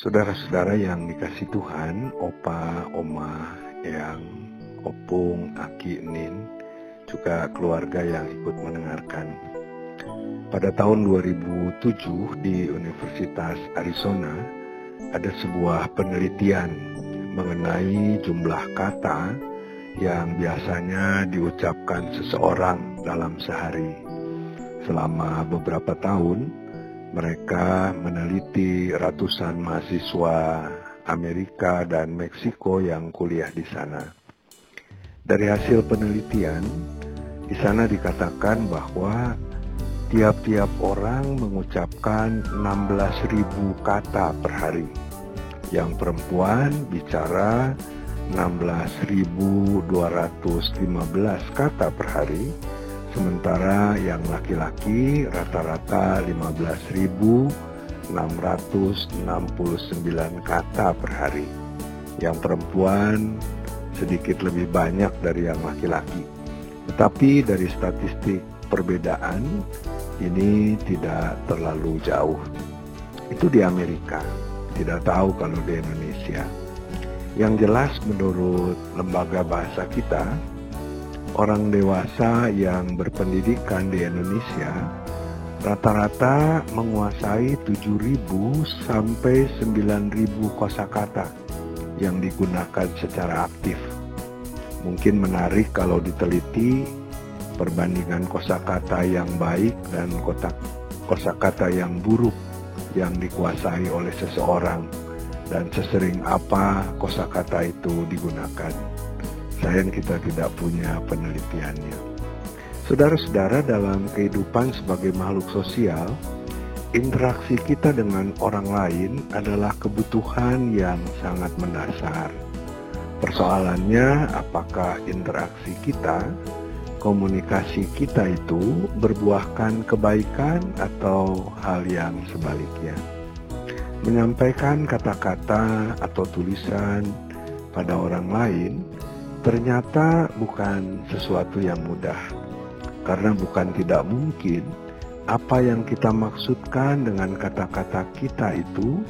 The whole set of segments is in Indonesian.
Saudara-saudara yang dikasih Tuhan, opa, oma, yang opung, aki, nin, juga keluarga yang ikut mendengarkan. Pada tahun 2007 di Universitas Arizona, ada sebuah penelitian mengenai jumlah kata yang biasanya diucapkan seseorang dalam sehari. Selama beberapa tahun, mereka meneliti ratusan mahasiswa Amerika dan Meksiko yang kuliah di sana. Dari hasil penelitian, di sana dikatakan bahwa tiap-tiap orang mengucapkan 16.000 kata per hari. Yang perempuan bicara 16.215 kata per hari, Sementara yang laki-laki rata-rata 15.669 kata per hari. Yang perempuan sedikit lebih banyak dari yang laki-laki. Tetapi dari statistik perbedaan ini tidak terlalu jauh. Itu di Amerika, tidak tahu kalau di Indonesia. Yang jelas menurut lembaga bahasa kita, orang dewasa yang berpendidikan di Indonesia rata-rata menguasai 7.000 sampai 9.000 kosakata yang digunakan secara aktif. Mungkin menarik kalau diteliti perbandingan kosakata yang baik dan kotak kosakata yang buruk yang dikuasai oleh seseorang dan sesering apa kosakata itu digunakan. Sayang kita tidak punya penelitiannya. Saudara-saudara dalam kehidupan sebagai makhluk sosial, interaksi kita dengan orang lain adalah kebutuhan yang sangat mendasar. Persoalannya apakah interaksi kita, komunikasi kita itu berbuahkan kebaikan atau hal yang sebaliknya. Menyampaikan kata-kata atau tulisan pada orang lain ternyata bukan sesuatu yang mudah. Karena bukan tidak mungkin apa yang kita maksudkan dengan kata-kata kita itu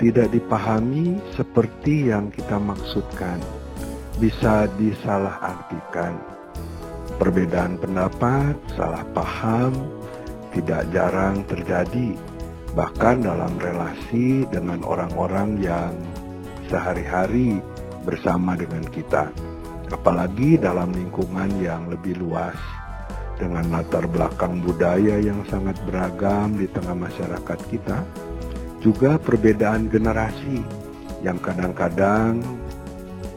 tidak dipahami seperti yang kita maksudkan. Bisa disalahartikan. Perbedaan pendapat, salah paham, tidak jarang terjadi bahkan dalam relasi dengan orang-orang yang sehari-hari bersama dengan kita apalagi dalam lingkungan yang lebih luas dengan latar belakang budaya yang sangat beragam di tengah masyarakat kita, juga perbedaan generasi yang kadang-kadang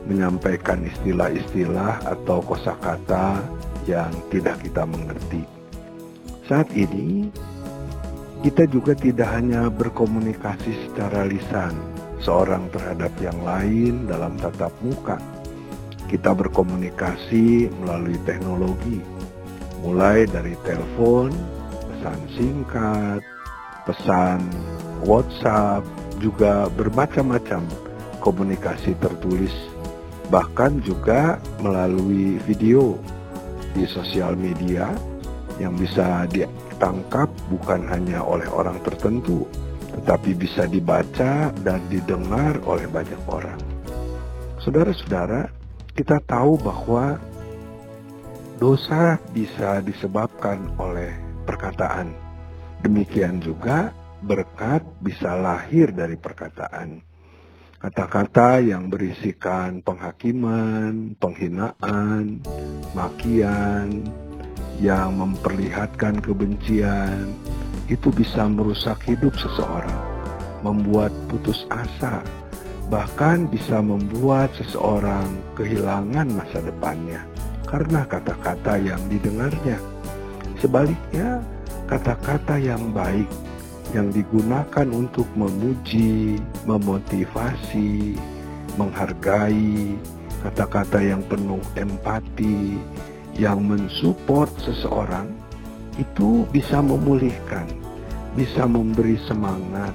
menyampaikan istilah-istilah atau kosakata yang tidak kita mengerti. Saat ini, kita juga tidak hanya berkomunikasi secara lisan seorang terhadap yang lain dalam tatap muka, kita berkomunikasi melalui teknologi, mulai dari telepon, pesan singkat, pesan WhatsApp, juga bermacam-macam komunikasi tertulis, bahkan juga melalui video di sosial media yang bisa ditangkap bukan hanya oleh orang tertentu, tetapi bisa dibaca dan didengar oleh banyak orang. Saudara-saudara, kita tahu bahwa dosa bisa disebabkan oleh perkataan. Demikian juga berkat bisa lahir dari perkataan. Kata-kata yang berisikan penghakiman, penghinaan, makian, yang memperlihatkan kebencian, itu bisa merusak hidup seseorang, membuat putus asa, bahkan bisa membuat seseorang kehilangan masa depannya karena kata-kata yang didengarnya. Sebaliknya, kata-kata yang baik yang digunakan untuk memuji, memotivasi, menghargai, kata-kata yang penuh empati, yang mensupport seseorang, itu bisa memulihkan, bisa memberi semangat,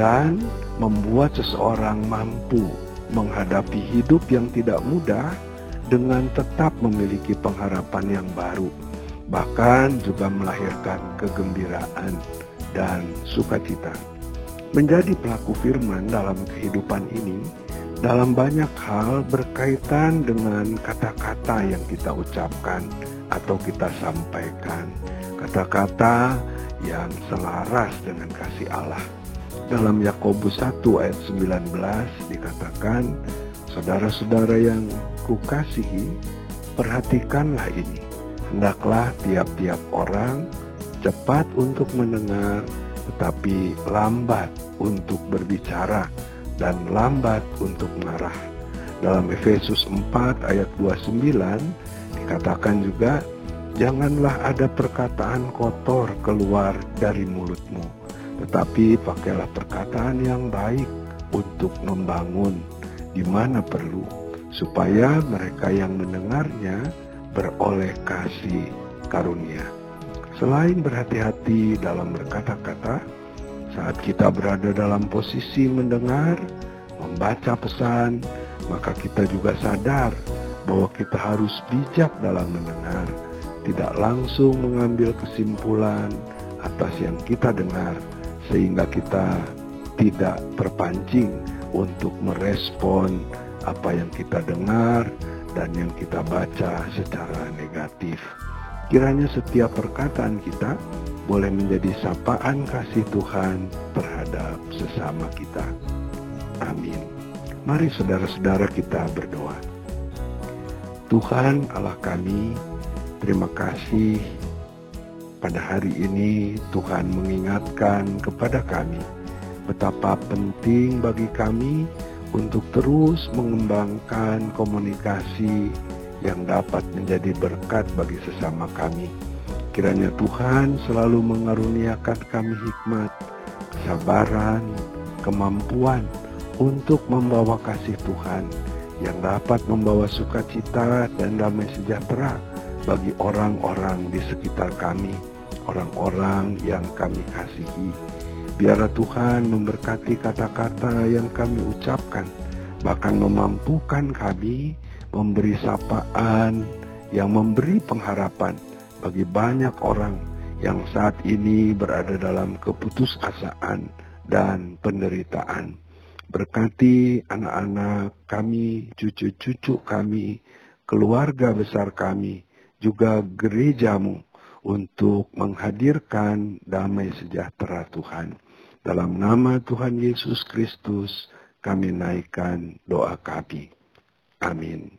dan membuat seseorang mampu menghadapi hidup yang tidak mudah dengan tetap memiliki pengharapan yang baru, bahkan juga melahirkan kegembiraan dan sukacita. menjadi pelaku firman dalam kehidupan ini dalam banyak hal berkaitan dengan kata-kata yang kita ucapkan atau kita sampaikan. Kata-kata yang selaras dengan kasih Allah. Dalam Yakobus 1 ayat 19 dikatakan, Saudara-saudara yang kukasihi, perhatikanlah ini. Hendaklah tiap-tiap orang cepat untuk mendengar, tetapi lambat untuk berbicara dan lambat untuk marah. Dalam Efesus 4 ayat 29 dikatakan juga, Janganlah ada perkataan kotor keluar dari mulutmu, tetapi pakailah perkataan yang baik untuk membangun di mana perlu, supaya mereka yang mendengarnya beroleh kasih karunia. Selain berhati-hati dalam berkata-kata, saat kita berada dalam posisi mendengar, membaca pesan, maka kita juga sadar bahwa kita harus bijak dalam mendengar, tidak langsung mengambil kesimpulan atas yang kita dengar, sehingga kita tidak terpancing untuk merespon apa yang kita dengar dan yang kita baca secara negatif. Kiranya setiap perkataan kita boleh menjadi sapaan kasih Tuhan terhadap sesama kita. Amin. Mari saudara-saudara kita berdoa. Tuhan Allah kami, terima kasih pada hari ini Tuhan mengingatkan kepada kami betapa penting bagi kami untuk terus mengembangkan komunikasi yang dapat menjadi berkat bagi sesama kami. Kiranya Tuhan selalu mengaruniakan kami hikmat, kesabaran, kemampuan untuk membawa kasih Tuhan yang dapat membawa sukacita dan damai sejahtera bagi orang-orang di sekitar kami, orang-orang yang kami kasihi. Biarlah Tuhan memberkati kata-kata yang kami ucapkan, bahkan memampukan kami memberi sapaan yang memberi pengharapan bagi banyak orang yang saat ini berada dalam keputusasaan dan penderitaan. Berkati anak-anak kami, cucu-cucu kami, keluarga besar kami, juga gerejamu untuk menghadirkan damai sejahtera Tuhan. Dalam nama Tuhan Yesus Kristus kami naikkan doa kami. Amin.